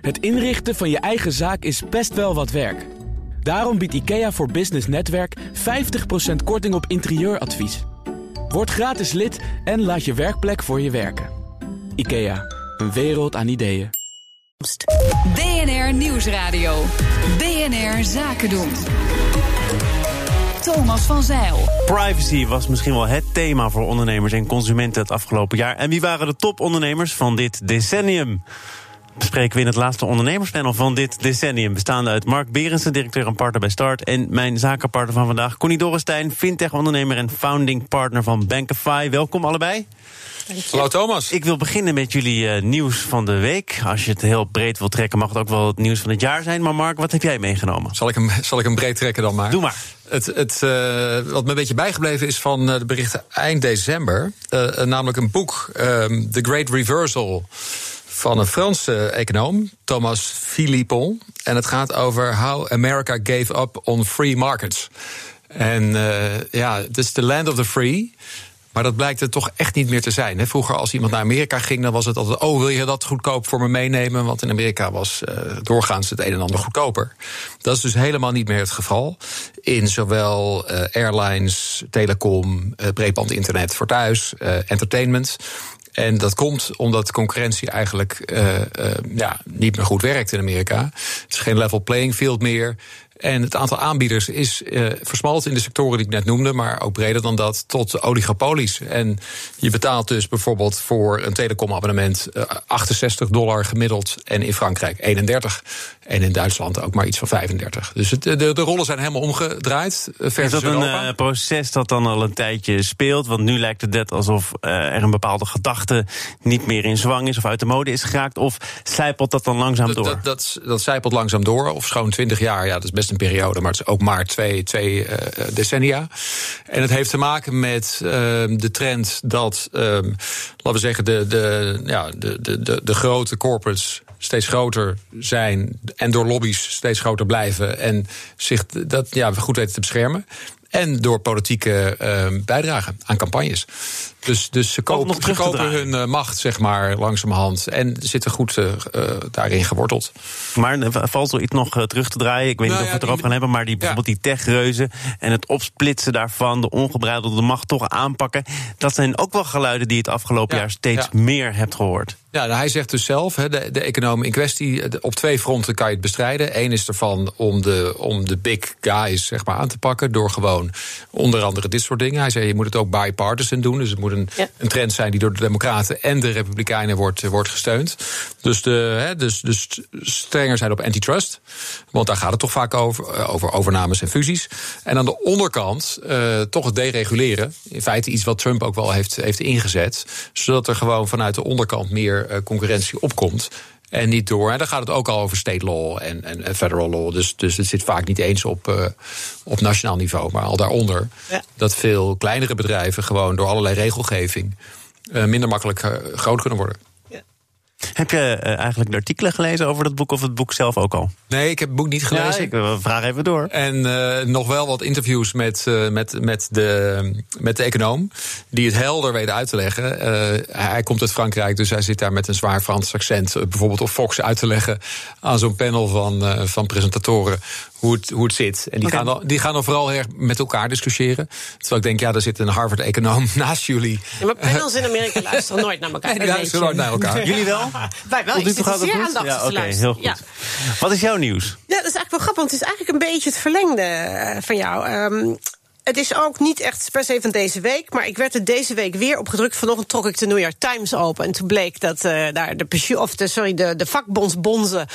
Het inrichten van je eigen zaak is best wel wat werk. Daarom biedt IKEA voor Business Netwerk 50% korting op interieuradvies. Word gratis lid en laat je werkplek voor je werken. IKEA, een wereld aan ideeën. BNR Nieuwsradio. BNR Zaken doen. Thomas van Zeil. Privacy was misschien wel het thema voor ondernemers en consumenten het afgelopen jaar. En wie waren de topondernemers van dit decennium? Bespreken we in het laatste ondernemerspanel van dit decennium. Bestaande uit Mark Berensen, directeur en partner bij Start. En mijn zakenpartner van vandaag, Connie Dorrestein, fintech-ondernemer en founding partner van Bankify. Welkom allebei. Hallo Thomas. Ik wil beginnen met jullie uh, nieuws van de week. Als je het heel breed wilt trekken, mag het ook wel het nieuws van het jaar zijn. Maar Mark, wat heb jij meegenomen? Zal ik hem, zal ik hem breed trekken dan maar? Doe maar. Het, het, uh, wat me een beetje bijgebleven is van uh, de berichten eind december. namelijk een boek, ehm, The Great Reversal van een Franse econoom, Thomas Philippon. En het gaat over How America Gave Up on Free Markets. En uh, ja, het is the land of the free. Maar dat blijkt het toch echt niet meer te zijn. Vroeger, als iemand naar Amerika ging, dan was het altijd: Oh, wil je dat goedkoop voor me meenemen? Want in Amerika was uh, doorgaans het een en ander goedkoper. Dat is dus helemaal niet meer het geval. In zowel uh, airlines, telecom, breedband internet voor thuis, entertainment. En dat komt omdat concurrentie eigenlijk uh, uh, ja, niet meer goed werkt in Amerika. Het is geen level playing field meer. En het aantal aanbieders is uh, versmalt in de sectoren die ik net noemde, maar ook breder dan dat, tot oligopolies. En je betaalt dus bijvoorbeeld voor een telecomabonnement uh, 68 dollar gemiddeld en in Frankrijk 31. En in Duitsland ook maar iets van 35. Dus het, de, de rollen zijn helemaal omgedraaid. Versus is dat een proces dat dan al een tijdje speelt? Want nu lijkt het net alsof er een bepaalde gedachte niet meer in zwang is of uit de mode is geraakt. Of zijpelt dat dan langzaam door? Dat, dat, dat zijpelt langzaam door. Of schoon 20 jaar, ja, dat is best een periode, maar het is ook maar twee, uh, decennia. En het heeft te maken met uh, de trend dat, uh, laten we zeggen, de, de, ja, de, de, de grote corporates steeds groter zijn en door lobby's steeds groter blijven en zich dat ja, goed weten te beschermen. En door politieke uh, bijdragen aan campagnes. Dus, dus ze, kopen, ze kopen hun uh, macht, zeg maar, langzamerhand. En zitten goed uh, daarin geworteld. Maar valt er iets nog terug te draaien? Ik weet nou, niet of we het erover gaan hebben. Maar die, bijvoorbeeld die techreuzen en het opsplitsen daarvan... de ongebreidelde macht toch aanpakken... dat zijn ook wel geluiden die het afgelopen ja, jaar steeds ja. meer hebt gehoord. Ja, nou, hij zegt dus zelf, de, de econoom in kwestie... op twee fronten kan je het bestrijden. Eén is ervan om de, om de big guys zeg maar, aan te pakken... door gewoon onder andere dit soort dingen. Hij zei, je moet het ook bipartisan doen. Dus het moet een, ja. een trend zijn die door de Democraten en de Republikeinen wordt, wordt gesteund. Dus, de, hè, dus, dus strenger zijn op antitrust. Want daar gaat het toch vaak over, over overnames en fusies. En aan de onderkant uh, toch het dereguleren. In feite iets wat Trump ook wel heeft, heeft ingezet. Zodat er gewoon vanuit de onderkant meer uh, concurrentie opkomt. En niet door. En dan gaat het ook al over state law en, en, en federal law. Dus, dus het zit vaak niet eens op, uh, op nationaal niveau, maar al daaronder. Ja. Dat veel kleinere bedrijven gewoon door allerlei regelgeving uh, minder makkelijk groot kunnen worden. Heb je uh, eigenlijk de artikelen gelezen over dat boek of het boek zelf ook al? Nee, ik heb het boek niet gelezen. Ja, ik vraag even door. En uh, nog wel wat interviews met, uh, met, met, de, met de econoom. Die het helder weten uit te leggen. hij komt uit Frankrijk, dus hij zit daar met een zwaar Frans accent. bijvoorbeeld op Fox uit te leggen aan zo'n panel van, van presentatoren hoe het, hoe het zit. En die, okay. gaan dan, die gaan dan vooral erg met elkaar discussiëren. Terwijl ik denk, ja, daar zit een Harvard-econoom naast jullie. Ja, maar panels in Amerika luisteren nooit naar elkaar. Nee, die luisteren nooit naar elkaar. Jullie wel? Wij wel. Ik zit zeer aandachtig ja, te okay, heel goed. Ja. Wat is jouw nieuws? Ja, dat is eigenlijk wel grappig, want het is eigenlijk een beetje het verlengde van jou. Um, het is ook niet echt per se van deze week. Maar ik werd er deze week weer op gedrukt. Vanochtend trok ik de New York Times open. En toen bleek dat uh, daar de, of de, sorry, de, de vakbondsbonzen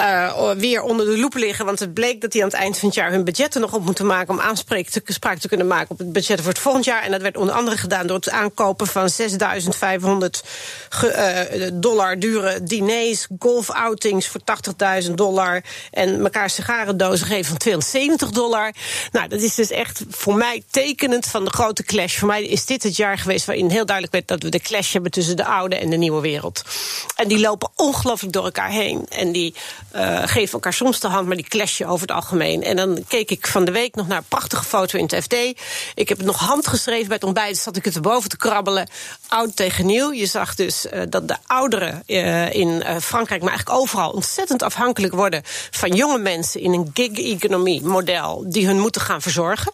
uh, weer onder de loep liggen. Want het bleek dat die aan het eind van het jaar hun budgetten nog op moeten maken. om aanspraak te, spraak te kunnen maken op het budget voor het volgend jaar. En dat werd onder andere gedaan door het aankopen van 6500 uh, dollar dure diners, golfoutings voor 80.000 dollar. En elkaar sigarendozen geven van 270 dollar. Nou, dat is dus echt voor voor mij tekenend van de grote clash. Voor mij is dit het jaar geweest waarin heel duidelijk werd dat we de clash hebben tussen de oude en de nieuwe wereld. En die lopen ongelooflijk door elkaar heen. En die uh, geven elkaar soms de hand, maar die clashen over het algemeen. En dan keek ik van de week nog naar een prachtige foto in het FD. Ik heb het nog handgeschreven bij het ontbijt, zat ik het erboven te krabbelen. Oud tegen nieuw. Je zag dus uh, dat de ouderen uh, in Frankrijk, maar eigenlijk overal, ontzettend afhankelijk worden van jonge mensen in een gig-economie model die hun moeten gaan verzorgen.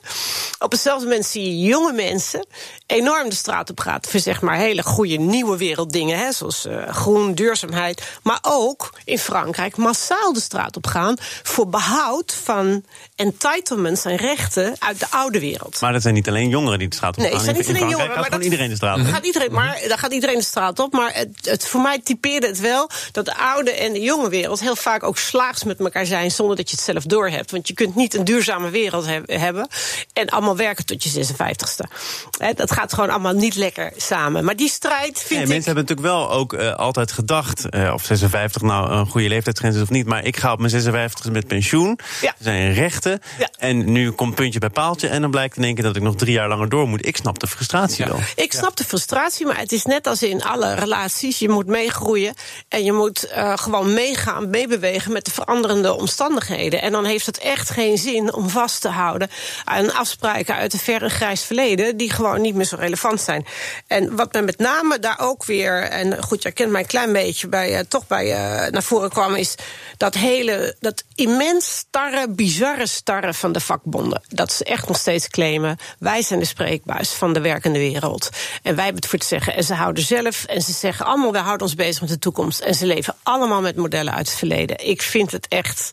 Op hetzelfde moment zie je jonge mensen enorm de straat op gaan voor zeg maar hele goede nieuwe werelddingen, hè, zoals uh, groen, duurzaamheid. Maar ook in Frankrijk massaal de straat op gaan voor behoud van entitlements en rechten uit de oude wereld. Maar dat zijn niet alleen jongeren die de straat op gaan. Nee, zijn niet alleen jongeren. Maar dat, iedereen de straat op. Gaat iedereen, maar, daar gaat iedereen de straat op. Maar het, het, voor mij typeerde het wel dat de oude en de jonge wereld heel vaak ook slaags met elkaar zijn zonder dat je het zelf doorhebt. Want je kunt niet een duurzame wereld he hebben en allemaal werken tot je 56ste. He, dat gaat gewoon allemaal niet lekker samen. Maar die strijd vind nee, ik... Mensen hebben natuurlijk wel ook uh, altijd gedacht... Uh, of 56 nou een goede leeftijdsgrens is of niet... maar ik ga op mijn 56 met pensioen. Ja. Er zijn rechten. Ja. En nu komt puntje bij paaltje... en dan blijkt in één keer dat ik nog drie jaar langer door moet. Ik snap de frustratie ja. wel. Ik snap de frustratie, maar het is net als in alle relaties. Je moet meegroeien en je moet uh, gewoon meegaan, meebewegen... met de veranderende omstandigheden. En dan heeft het echt geen zin om vast te houden... aan afspraken uit een ver en grijs verleden... die gewoon niet meer zo relevant zijn. En wat me met name daar ook weer, en goed, jij kent mij een klein beetje bij, uh, toch bij uh, naar voren kwam, is dat hele, dat immens starre, bizarre starre van de vakbonden. Dat ze echt nog steeds claimen: wij zijn de spreekbuis van de werkende wereld. En wij hebben het voor te zeggen. En ze houden zelf, en ze zeggen allemaal: wij houden ons bezig met de toekomst. En ze leven allemaal met modellen uit het verleden. Ik vind het echt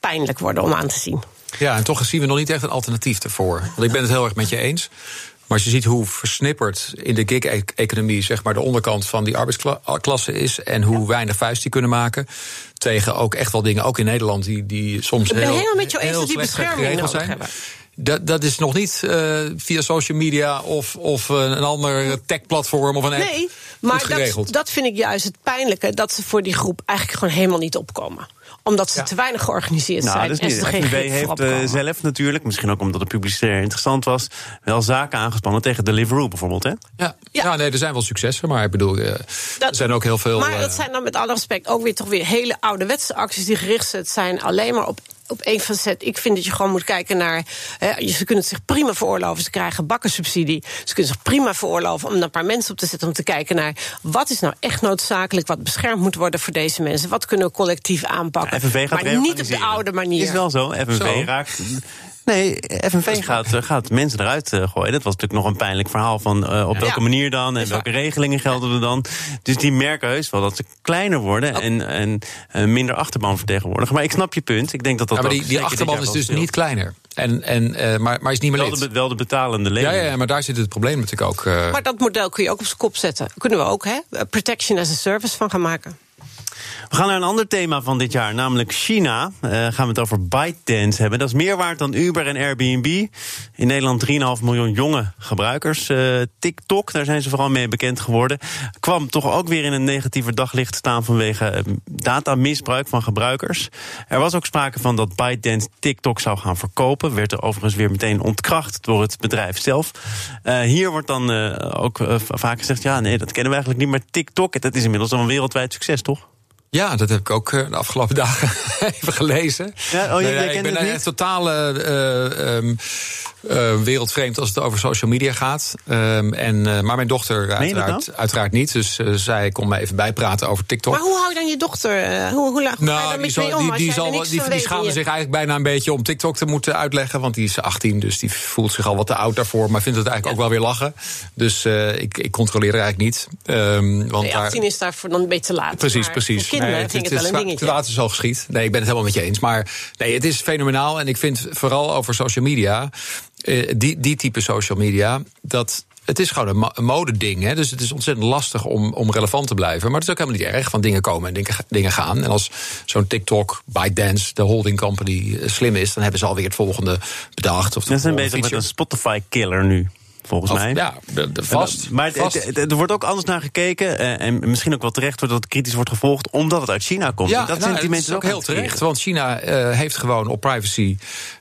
pijnlijk worden om aan te zien. Ja, en toch zien we nog niet echt een alternatief ervoor. Want ik ben het heel erg met je eens. Maar als je ziet hoe versnipperd in de gig-economie zeg maar, de onderkant van die arbeidsklasse is. en hoe weinig vuist die kunnen maken. tegen ook echt wel dingen, ook in Nederland, die, die soms Ik ben heel, helemaal met jou eens heel dat die bescherming nodig zijn. hebben. Dat, dat is nog niet uh, via social media of, of een ander tech-platform of een app Nee, maar dat, dat vind ik juist het pijnlijke. Dat ze voor die groep eigenlijk gewoon helemaal niet opkomen omdat ze Ja. te weinig georganiseerd Nou, zijn. dat is en niet. ze er grip voor heeft eh, zelf natuurlijk, misschien ook omdat het publicitair interessant was, wel zaken aangespannen tegen Deliveroo bijvoorbeeld. Hè? Ja. Ja. Ja. nee, er zijn wel successen, maar ik bedoel, eh, er zijn ook heel veel. Maar eh, dat zijn dan met alle respect ook weer toch weer hele ouderwetse acties die gericht zijn alleen maar op. Op één facet. Ik vind dat je gewoon moet kijken naar. Hè, ze kunnen het zich prima veroorloven. Ze krijgen bakkensubsidie. Ze kunnen zich prima veroorloven om een paar mensen op te zetten. Om te kijken naar wat is nou echt noodzakelijk. Wat beschermd moet worden voor deze mensen. Wat kunnen we collectief aanpakken. FNV gaat maar niet op de oude manier. Is wel zo. FNV Zo. raakt. Nee, FNV gaat, eh, gaat mensen eruit eh, gooien. Dat was natuurlijk nog een pijnlijk verhaal van eh, op welke Ja. manier dan en welke regelingen gelden er dan. Dus die merken heus wel dat ze kleiner worden en, en eh, minder achterban vertegenwoordigen. Maar ik snap je punt. Ik denk dat dat ja, maar ook die, die achterban is dus niet kleiner. En, en, eh, maar, maar is niet meer wel de, wel de betalende leden. ja, ja, maar daar zit het probleem natuurlijk ook. Maar dat model kun je ook op zijn kop zetten. Kunnen we ook, hè? Protection as a service van gaan maken. We gaan naar een ander thema van dit jaar, namelijk China. Eh, gaan we het over ByteDance hebben. Dat is meer waard dan Uber en Airbnb. In Nederland 3,5 miljoen jonge gebruikers. Eh, TikTok, daar zijn ze vooral mee bekend geworden. Kwam toch ook weer in een negatiever daglicht staan vanwege eh, datamisbruik van gebruikers. Er was ook sprake van dat ByteDance TikTok zou gaan verkopen. Werd er overigens weer meteen ontkracht door het bedrijf zelf. Hier wordt dan ook vaak gezegd: ja, nee, dat kennen we eigenlijk niet. Maar TikTok, dat is inmiddels al een wereldwijd succes, toch? Ja, dat heb ik ook eh, de afgelopen dagen even gelezen. Ja, oh, Nee, jij ik ben het echt niet? totaal eh, eh, ehm, eh, wereldvreemd als het over social media gaat. Ehm, en, eh, maar mijn dochter uiteraard, nou? uiteraard niet. Dus zij kon me even bijpraten over TikTok. Maar hoe hou je dan je dochter? hoe, hoe, je Nou, daar die, zal, mee om die, die, er zal, die, schaamde zich eigenlijk bijna een beetje om TikTok te moeten uitleggen. Want die is 18, dus die voelt zich al wat te oud daarvoor. Maar vindt het eigenlijk ook wel weer lachen. Dus eh, ik, ik controleer haar eigenlijk niet. Ehm, want Nee, daar- 18 is daarvoor dan een beetje te laat. Precies, maar precies. Voor kinderen Nee, vind ik is het wel een wa- dingetje. Te laat is al geschied. Nee, ik ben het helemaal met je eens. Maar nee, het is fenomenaal. En ik vind vooral over social media, eh, die, die type social media, dat. Het is gewoon een, mo- een modeding. Hè? Dus het is ontzettend lastig om, om relevant te blijven. Maar het is ook helemaal niet erg, want dingen komen en dingen, dingen gaan. En als zo'n TikTok, ByteDance, de holding company, eh, slim is... dan hebben ze alweer het volgende bedacht. Of Ze zijn bezig met een Spotify-killer nu. Volgens Of- mij. Ja, de- de- vast. Maar het- vast. het- het- er wordt ook anders naar gekeken. eh, en misschien ook wel terecht wordt dat het kritisch wordt gevolgd. omdat het uit China komt. Ja, En dat nou, sentiment is ook aan heel terecht. Want China eh, heeft gewoon op privacy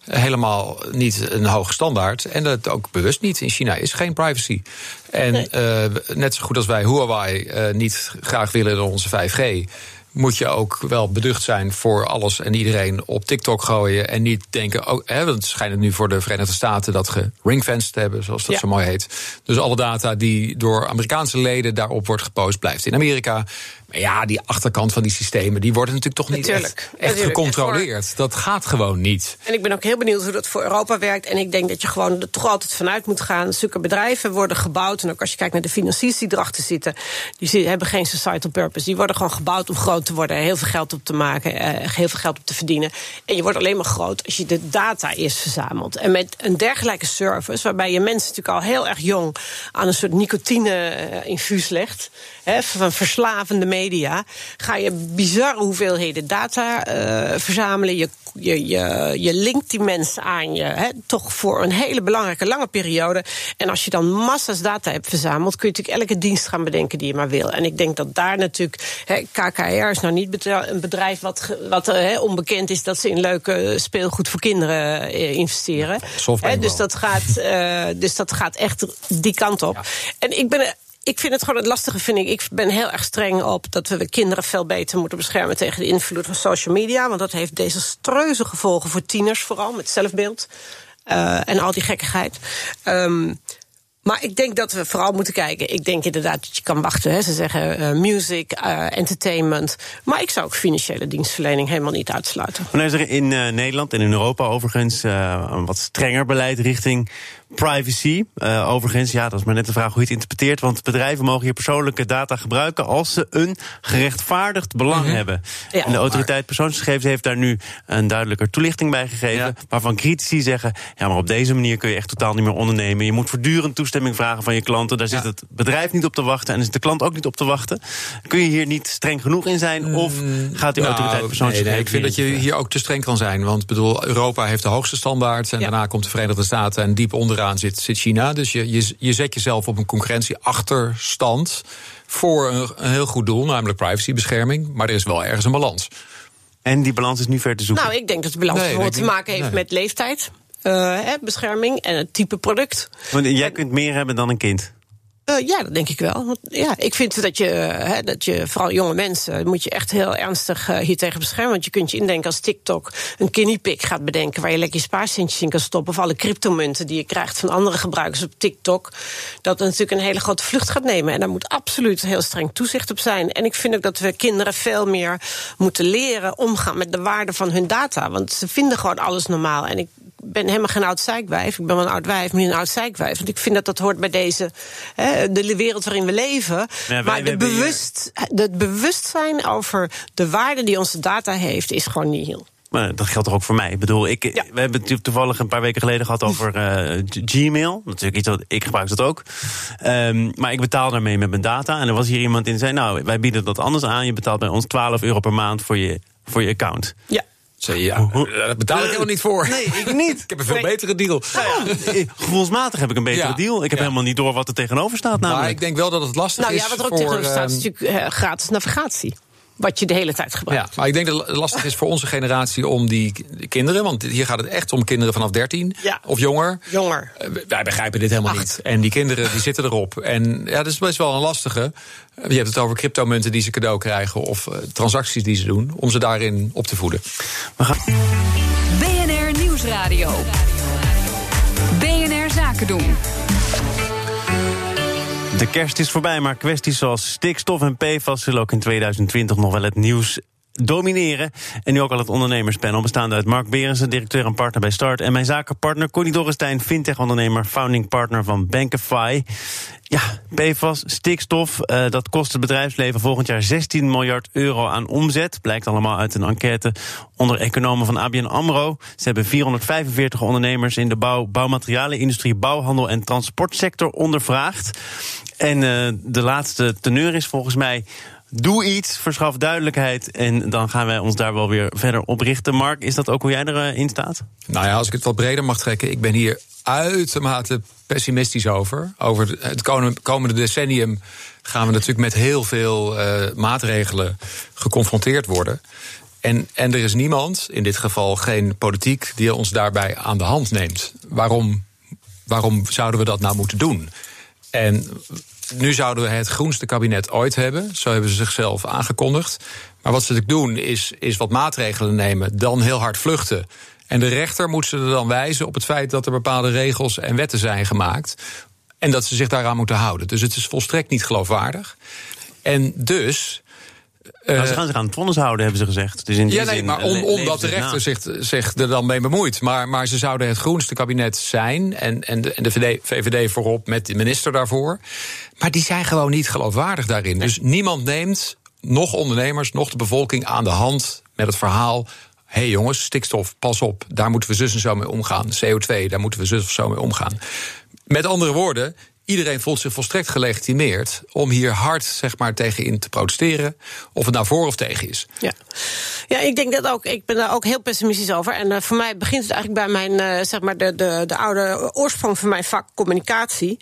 helemaal niet een hoge standaard. En dat ook bewust niet. In China is geen privacy. En eh, net zo goed als wij Huawei eh, niet graag willen door onze 5G moet je ook wel beducht zijn voor alles en iedereen op TikTok gooien. En niet denken, oh, hè, want het schijnt nu voor de Verenigde Staten dat geringfenced te hebben, zoals dat Ja. zo mooi heet. Dus alle data die door Amerikaanse leden daarop wordt gepost, blijft in Amerika. Maar ja, die achterkant van die systemen, die worden natuurlijk toch niet Natuurlijk, echt, echt natuurlijk. gecontroleerd. Dat gaat gewoon niet. En ik ben ook heel benieuwd hoe dat voor Europa werkt. En ik denk dat je gewoon er toch altijd vanuit moet gaan. Zulke bedrijven worden gebouwd. En ook als je kijkt naar de financiers die erachter zitten. Die hebben geen societal purpose. Die worden gewoon gebouwd om groot te worden. Heel veel geld op te maken. eh, heel veel geld op te verdienen. En je wordt alleen maar groot als je de data eerst verzamelt. En met een dergelijke service. Waarbij je mensen natuurlijk al heel erg jong aan een soort nicotine-infuus legt. Hè, van verslavende media. Ga je bizarre hoeveelheden data eh, verzamelen. Je, je, je, je linkt die mensen aan je. Hè, toch voor een hele belangrijke lange periode. En als je dan massa's data hebt verzameld. kun je natuurlijk elke dienst gaan bedenken die je maar wil. En ik denk dat daar natuurlijk. Hè, KKR is nou niet een bedrijf wat, wat eh, hè, onbekend is dat ze in leuke speelgoed voor kinderen eh, investeren. Hè, dus, dat gaat, dus dat gaat echt die kant op. En ik ben. Ik vind het gewoon het lastige, vind ik. Ik ben heel erg streng op dat we kinderen veel beter moeten beschermen tegen de invloed van social media. Want dat heeft desastreuze gevolgen voor tieners, vooral met zelfbeeld. eh, en al die gekkigheid. Ehm, maar ik denk dat we vooral moeten kijken. Ik denk inderdaad dat je kan wachten. Hè. Ze zeggen eh, music, eh, entertainment. Maar ik zou ook financiële dienstverlening helemaal niet uitsluiten. Maar er is er in Nederland en in Europa overigens een wat strenger beleid richting privacy. Eh, overigens, ja, dat is maar net de vraag hoe je het interpreteert. Want bedrijven mogen je persoonlijke data gebruiken als ze een gerechtvaardigd belang hebben. Ja. en de autoriteit persoonsgegevens heeft daar nu een duidelijker toelichting bij gegeven. Waarvan critici zeggen: ja, maar op deze manier kun je echt totaal niet meer ondernemen. Je moet voortdurend toestemming vragen van je klanten. Daar zit het bedrijf niet op te wachten en is de klant ook niet op te wachten. Kun je hier niet streng genoeg in zijn? Of gaat die autoriteit Nou, persoonsgegevens. nee, nee, ik vind dat je hier- ook te streng kan zijn. Want bedoel, Europa heeft de hoogste standaard. En daarna komt de Verenigde Staten. En diep onderaan zit, zit China. Dus je, je, je zet jezelf op een concurrentieachterstand. Voor een, een heel goed doel, namelijk privacybescherming. Maar er is wel ergens een balans. En die balans is nu ver te zoeken. Nou, ik denk dat de balans Nee, denk te maken heeft Nee. met leeftijd. eh, hè, bescherming en het type product. Want jij kunt meer hebben dan een kind. Eh, ja, dat denk ik wel. Want, ja, ik vind dat je, hè, dat je, vooral jonge mensen, moet je echt heel ernstig eh, hiertegen beschermen. Want je kunt je indenken als TikTok een pig gaat bedenken... waar je lekker je spaarcentjes in kan stoppen... of alle cryptomunten die je krijgt van andere gebruikers op TikTok... dat natuurlijk een hele grote vlucht gaat nemen. En daar moet absoluut heel streng toezicht op zijn. En ik vind ook dat we kinderen veel meer moeten leren... omgaan met de waarde van hun data. Want ze vinden gewoon alles normaal. En ik ben helemaal geen oud zeikwijf. Ik ben wel een oud wijf, maar niet een oud zeikwijf. Want ik vind dat dat hoort bij deze, hè, de wereld waarin we leven. maar hier- bewust, het bewustzijn over de waarde die onze data heeft, is gewoon niet heel. Maar dat geldt toch ook voor mij. Ik bedoel, ik, Ja. we hebben het toevallig een paar weken geleden gehad over eh, Gmail. Natuurlijk iets wat ik gebruik dat ook. Ehm, maar ik betaal daarmee met mijn data. En er was hier iemand in die zei: Nou, wij bieden dat anders aan. Je betaalt bij ons 12 euro per maand voor je, voor je account. Ja. Je, ja, daar betaal ik helemaal niet voor. Nee, ik niet. Ik heb een veel Nee. betere deal. Eh, Gevoelsmatig heb ik een betere Ja. deal. Ik heb Ja. helemaal niet door wat er tegenover staat. Maar Namelijk. ik denk wel dat het lastig Nou is ja, wat er ook voor... tegenover staat, is natuurlijk eh, gratis navigatie. Wat je de hele tijd Ja, gebruikt. maar ik denk dat het lastig is voor onze generatie om die kinderen... want hier gaat het echt om kinderen vanaf 13 Ja. of jonger. Jonger. Eh, Wij begrijpen dit helemaal Acht. niet. En die kinderen die zitten erop. En ja, dat is best wel een lastige. Je hebt het over cryptomunten die ze cadeau krijgen... of eh, transacties die ze doen, om ze daarin op te voeden. BNR Nieuwsradio. BNR Zaken doen. De kerst is voorbij, maar kwesties zoals stikstof en PFAS zullen ook in 2020 nog wel het nieuws domineren. En nu ook al het ondernemerspanel bestaande uit Mark Berensen, directeur en partner bij Start. En mijn zakenpartner Connie Dorrestein, fintech-ondernemer, founding partner van Bankify. Ja, PFAS, stikstof, eh, dat kost het bedrijfsleven volgend jaar 16 miljard euro aan omzet. Blijkt allemaal uit een enquête onder economen van ABN AMRO. Ze hebben 445 ondernemers in de bouw, bouwmaterialenindustrie, bouwhandel en transportsector ondervraagd. En eh, de laatste teneur is volgens mij Doe iets, verschaf duidelijkheid en dan gaan wij ons daar wel weer verder op richten. Mark, is dat ook hoe jij erin staat? Nou ja, als ik het wat breder mag trekken, ik ben hier uitermate pessimistisch over. Over het komende decennium gaan we natuurlijk met heel veel uh, maatregelen geconfronteerd worden. En, en er is niemand, in dit geval geen politiek, die ons daarbij aan de hand neemt. Waarom, waarom zouden we dat nou moeten doen? En nu zouden we het groenste kabinet ooit hebben. Zo hebben ze zichzelf aangekondigd. Maar wat ze natuurlijk doen, is, is wat maatregelen nemen, dan heel hard vluchten. En de rechter moet ze er dan wijzen op het feit dat er bepaalde regels en wetten zijn gemaakt. En dat ze zich daaraan moeten houden. Dus het is volstrekt niet geloofwaardig. En dus. Nou, ze gaan zich aan het vonnis houden, hebben ze gezegd. Dus in ja, nee, maar om, omdat de rechter zich, zich er dan mee bemoeit. Maar, maar ze zouden het groenste kabinet zijn. En, en, de, en de VVD voorop met de minister daarvoor. Maar die zijn gewoon niet geloofwaardig daarin. Dus niemand neemt, nog ondernemers, nog de bevolking aan de hand met het verhaal hé hey jongens, stikstof, pas op, daar moeten we zus en zo mee omgaan. CO2, daar moeten we zus of zo mee omgaan. Met andere woorden, iedereen voelt zich volstrekt gelegitimeerd om hier hard zeg maar, tegen in te protesteren. Of het nou voor of tegen is. Ja, ja ik denk dat ook. Ik ben daar ook heel pessimistisch over. En uh, voor mij begint het eigenlijk bij mijn, uh, zeg maar, de, de, de oude oorsprong van mijn vak communicatie.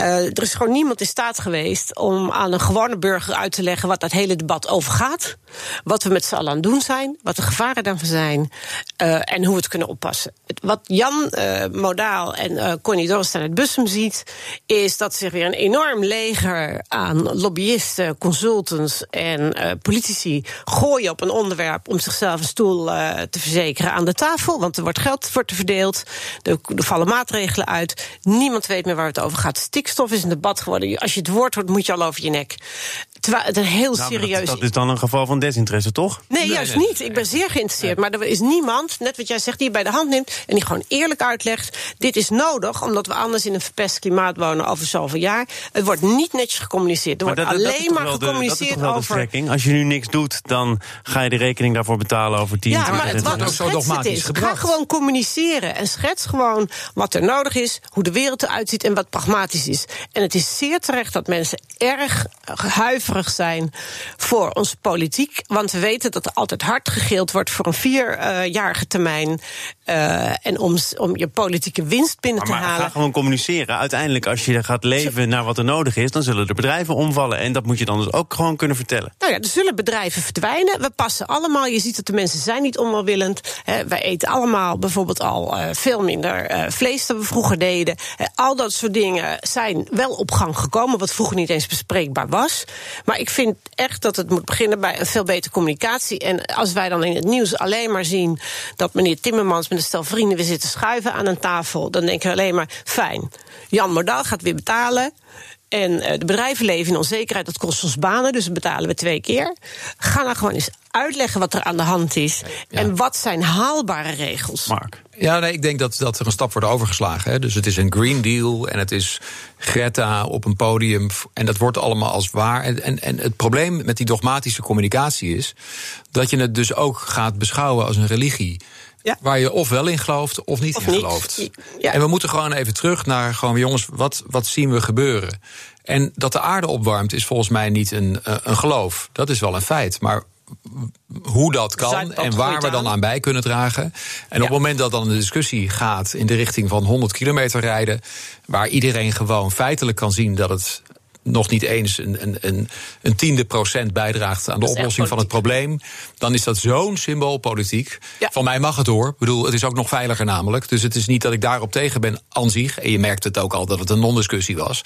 Uh, er is gewoon niemand in staat geweest om aan een gewone burger uit te leggen wat dat hele debat over gaat. Wat we met z'n allen aan het doen zijn, wat de gevaren daarvan zijn en hoe we het kunnen oppassen. Wat Jan Modaal en Connie aan het Bussum ziet, is is dat zich weer een enorm leger aan lobbyisten, consultants en uh, politici gooien op een onderwerp om zichzelf een stoel uh, te verzekeren aan de tafel. Want er wordt geld voor te verdeeld, er, er, vallen maatregelen uit. Niemand weet meer waar het over gaat. Stikstof is een debat geworden. Als je het woord hoort, moet je al over je nek. Het een heel nou, serieus. Dat, is dan een geval van desinteresse, toch? Nee, juist niet. Ik ben zeer geïnteresseerd. Maar er is niemand, net wat jij zegt, die je bij de hand neemt en die gewoon eerlijk uitlegt: dit is nodig, omdat we anders in een verpest klimaat wonen over zoveel jaar. Het wordt niet netjes gecommuniceerd. Er wordt alleen maar gecommuniceerd de, dat is over. De Als je nu niks doet, dan ga je de rekening daarvoor betalen over 10 jaar. Ja, maar het, wat ook zo dogmatisch is. Ga gewoon communiceren en schets gewoon wat er nodig is, hoe de wereld eruit ziet en wat pragmatisch is. En het is zeer terecht dat mensen erg zijn voor onze politiek. Want we weten dat er altijd hard gegeeld wordt voor een vierjarige termijn. Uh, en om, om je politieke winst binnen maar, te maar halen. Ga gewoon communiceren. Uiteindelijk, als je gaat leven naar wat er nodig is, dan zullen er bedrijven omvallen. En dat moet je dan dus ook gewoon kunnen vertellen. Nou ja, er zullen bedrijven verdwijnen. We passen allemaal. Je ziet dat de mensen zijn niet onwillend. Uh, wij eten allemaal bijvoorbeeld al uh, veel minder uh, vlees dan we vroeger deden. al dat soort dingen zijn wel op gang gekomen, wat vroeger niet eens bespreekbaar was. Maar ik vind echt dat het moet beginnen bij een veel betere communicatie. En als wij dan in het nieuws alleen maar zien dat meneer Timmermans met een stel vrienden weer zitten schuiven aan een tafel, dan denken we alleen maar: fijn, Jan Modaal gaat weer betalen. En uh, de bedrijven leven in onzekerheid, dat kost ons banen, dus dat betalen we twee keer. Ga nou gewoon eens uitleggen wat er aan de hand is. Ja. En wat zijn haalbare regels? Mark. Ja, nee, ik denk dat, dat er een stap wordt overgeslagen. Hè. Dus het is een Green Deal en het is Greta op een podium. En dat wordt allemaal als waar. En, en, en het probleem met die dogmatische communicatie is dat je het dus ook gaat beschouwen als een religie. Ja. Waar je of wel in gelooft of niet of in niet. gelooft. Ja. En we moeten gewoon even terug naar gewoon, jongens, wat, wat zien we gebeuren? En dat de aarde opwarmt is volgens mij niet een, een geloof. Dat is wel een feit. Maar hoe dat kan en waar we dan aan bij kunnen dragen. En ja. op het moment dat dan de discussie gaat in de richting van 100 kilometer rijden, waar iedereen gewoon feitelijk kan zien dat het nog niet eens een, een, een, een tiende procent bijdraagt aan de oplossing van het probleem, dan is dat zo'n symboolpolitiek. Ja. Van mij mag het hoor. Ik bedoel, het is ook nog veiliger namelijk. Dus het is niet dat ik daarop tegen ben aan zich. En je merkt het ook al dat het een non-discussie was.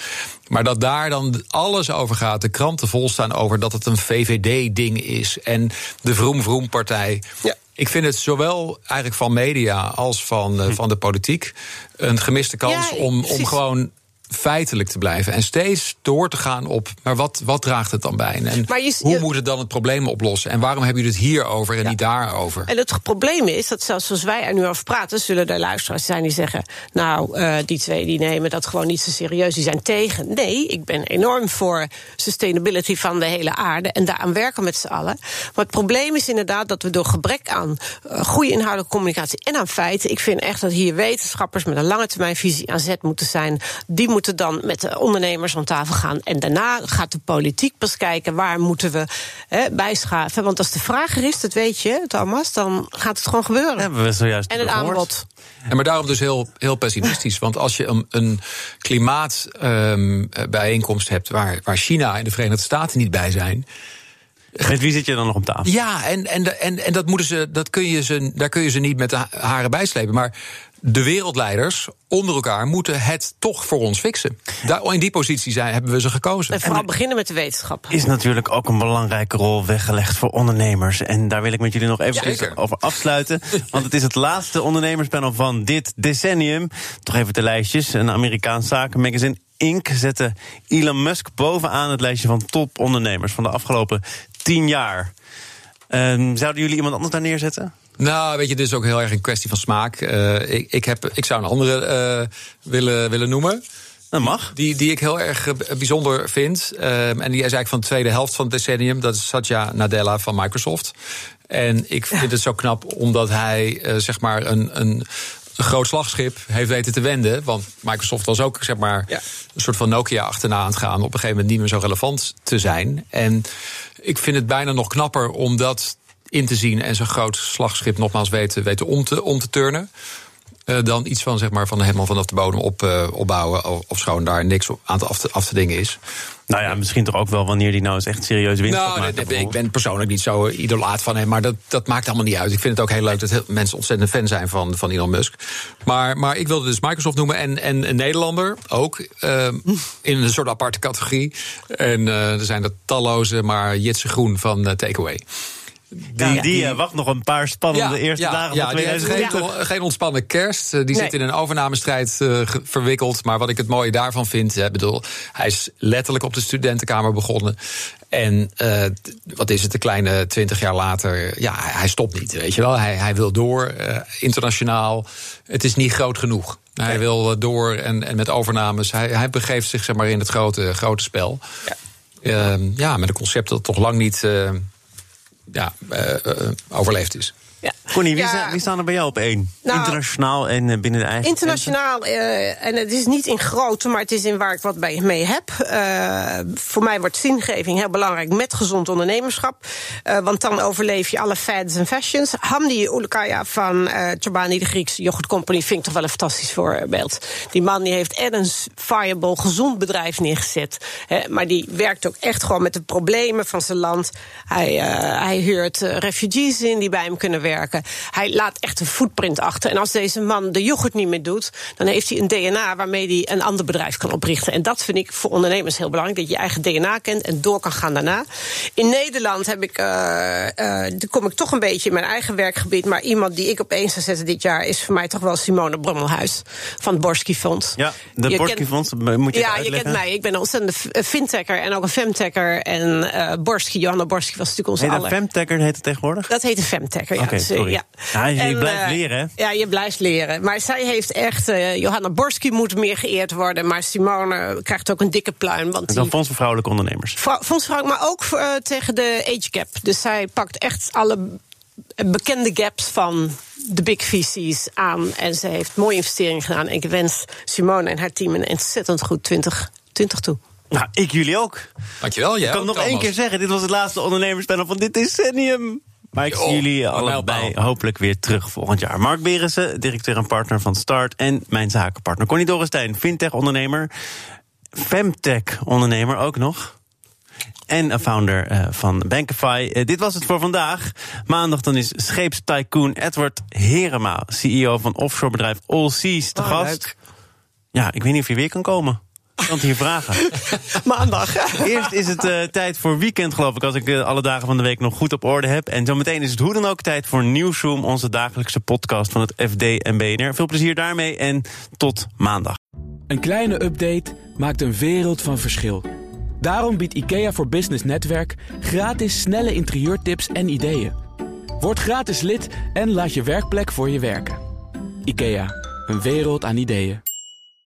Maar dat daar dan alles over gaat, de kranten vol staan over dat het een VVD-ding is en de Vroom Vroom Partij. Ja. Ik vind het zowel eigenlijk van media als van, uh, van de politiek een gemiste kans ja, om, om gewoon feitelijk te blijven. En steeds door te gaan op, maar wat, wat draagt het dan bij? En je, hoe moet het dan het probleem oplossen? En waarom hebben jullie het hier over en ja. niet daarover? En het probleem is dat zelfs zoals wij er nu over praten... zullen er luisteraars zijn die zeggen... nou, uh, die twee die nemen dat gewoon niet zo serieus, die zijn tegen. Nee, ik ben enorm voor sustainability van de hele aarde... en daaraan werken met z'n allen. Maar het probleem is inderdaad dat we door gebrek aan... Uh, goede inhoudelijke communicatie en aan feiten... ik vind echt dat hier wetenschappers met een lange termijn visie aan zet moeten zijn... die moeten moeten dan met de ondernemers aan tafel gaan. En daarna gaat de politiek pas kijken waar moeten we hè, bijschaven. Want als de vraag er is, dat weet je, Thomas, dan gaat het gewoon gebeuren. Hebben we zojuist en het gehoord. aanbod. En maar daarom dus heel, heel pessimistisch. Want als je een, een klimaatbijeenkomst hebt waar, waar China en de Verenigde Staten niet bij zijn. Met wie zit je dan nog op tafel? Ja, en, en, en, en dat moeten ze, dat kun je ze, daar kun je ze niet met de haren bijslepen. Maar de wereldleiders onder elkaar moeten het toch voor ons fixen. Daar, in die positie zijn, hebben we ze gekozen. En vooral beginnen met de wetenschap. Is natuurlijk ook een belangrijke rol weggelegd voor ondernemers. En daar wil ik met jullie nog even over afsluiten. Want het is het laatste ondernemerspanel van dit decennium. Toch even de lijstjes. Een Amerikaans zakenmagazine Inc. zette Elon Musk bovenaan het lijstje van topondernemers van de afgelopen tien jaar. Ehm, zouden jullie iemand anders daar neerzetten? Nou, weet je, dit is ook heel erg een kwestie van smaak. Eh, ik, ik, heb, ik zou een andere eh, willen, willen noemen. Dat mag. Die, die ik heel erg eh, bijzonder vind. En die is eigenlijk van de tweede helft van het decennium. Dat is Satya Nadella van Microsoft. En ik vind het zo knap omdat hij zeg maar een, een, een groot slagschip heeft weten te wenden. Want Microsoft was ook zeg maar, Ja. een soort van Nokia achterna aan het gaan. Op een gegeven moment niet meer zo relevant te zijn. En ik vind het bijna nog knapper om dat in te zien en zo'n groot slagschip nogmaals weten, weten om, te, om te turnen. eh, dan iets van, zeg maar, van helemaal vanaf de bodem op, eh, opbouwen. Of, of schoon daar niks op, aan te af, te, af te dingen is. Nou ja, misschien toch ook wel wanneer die nou eens echt serieus winst gaat Nou, maken. nee, ik ben persoonlijk niet zo eh, idolaat van hem, maar dat, dat maakt allemaal niet uit. Ik vind het ook heel leuk dat heel, mensen ontzettend fan zijn van, van Elon Musk. Maar, maar ik wilde dus Microsoft noemen en, en een Nederlander ook. eh, in een soort aparte categorie. En er zijn er talloze, maar Jitse Groen van Takeaway. Die, die, eh, wacht nog een paar spannende eerste dagen ja, van die heeft 2020. geen, geen ontspannen kerst. Eh, Die Nee. zit in een overnamestrijd eh, verwikkeld. Maar wat ik het mooie daarvan vind, hè, bedoel, hij is letterlijk op de studentenkamer begonnen. En wat is het, een kleine twintig jaar later, ja, hij, stopt niet, weet je wel. Hij, hij wil door, internationaal. Het is niet groot genoeg. Hij wil door en, en met overnames. Hij, hij begeeft zich zeg maar, in het grote, grote spel. Ja. ja, met een concept dat toch lang niet ja, eh, eh, overleefd is. Ja. Connie, wie, Ja. staan, wie staan er bij jou op één? Nou, Internationaal en eh, binnen de eigen Internationaal, eh, en het is niet in grootte, maar het is in waar ik wat bij mee heb. Eh, voor mij wordt zingeving heel belangrijk met gezond ondernemerschap. Want dan overleef je alle fads en fashions. Hamdi Ulukaya van Chobani, de Griekse yoghurt company, vind ik toch wel een fantastisch voorbeeld. Die man die heeft echt een viable, gezond bedrijf neergezet. Hè, maar die werkt ook echt gewoon met de problemen van zijn land. Hij, hij huurt refugees in die bij hem kunnen werken. Hij laat echt een footprint achter. En als deze man de yoghurt niet meer doet, dan heeft hij een DNA waarmee hij een ander bedrijf kan oprichten. En dat vind ik voor ondernemers heel belangrijk: dat je je eigen DNA kent en door kan gaan daarna. In Nederland heb ik, dan kom ik toch een beetje in mijn eigen werkgebied. Maar iemand die ik opeens zou zetten dit jaar is voor mij toch wel Simone Brommelhuis van het Borski Fonds. Ja, de Je Borski kent- Fonds, moet je ja, je kent mij. Ik ben een ontzettende eh, fintecher en ook een femtecher. En Borski, Johanna Borski was natuurlijk onze Heet dat aller... Femtecher heet het tegenwoordig? Dat heet een femtecher, ja. Sorry. ja. Ja, je En, blijft eh, leren, hè? Ja, je blijft leren. Maar zij heeft echt... eh, Johanna Borski moet meer geëerd worden. Maar Simone krijgt ook een dikke pluim. Want Het is die, fonds voor vrouwelijke ondernemers. Vrou- Fondsvrouw, maar ook eh, tegen de age gap. Dus zij pakt echt alle bekende gaps van de big VC's aan. En ze heeft mooie investeringen gedaan. En ik wens Simone en haar team een ontzettend goed 2020 toe. Nou, ik jullie ook. Dankjewel. Jij Ik kan ook, nog één keer zeggen, dit was het laatste ondernemerspanel van dit decennium. Maar ik zie jullie allebei hopelijk weer terug volgend jaar. Mark Berensen, directeur en partner van Start. En mijn zakenpartner Connie Dorrestein, fintech-ondernemer. Femtech-ondernemer ook nog. En een founder eh, van Bankify. Eh, dit was het voor vandaag. Maandag dan is scheepstycoon Edward Herema, CEO van offshorebedrijf All Seas, te Oh, gast. leuk. Ja, ik weet niet of je weer kan komen. Ik kan het hier vragen. Maandag. Eerst is het eh, tijd voor weekend, geloof ik, als ik eh, alle dagen van de week nog goed op orde heb. En zometeen is het hoe dan ook tijd voor Nieuwsroom, onze dagelijkse podcast van het FD en BNR. Veel plezier daarmee en tot maandag. Een kleine update maakt een wereld van verschil. Daarom biedt IKEA voor Business Netwerk gratis snelle interieurtips en ideeën. Word gratis lid en laat je werkplek voor je werken. IKEA, een wereld aan ideeën.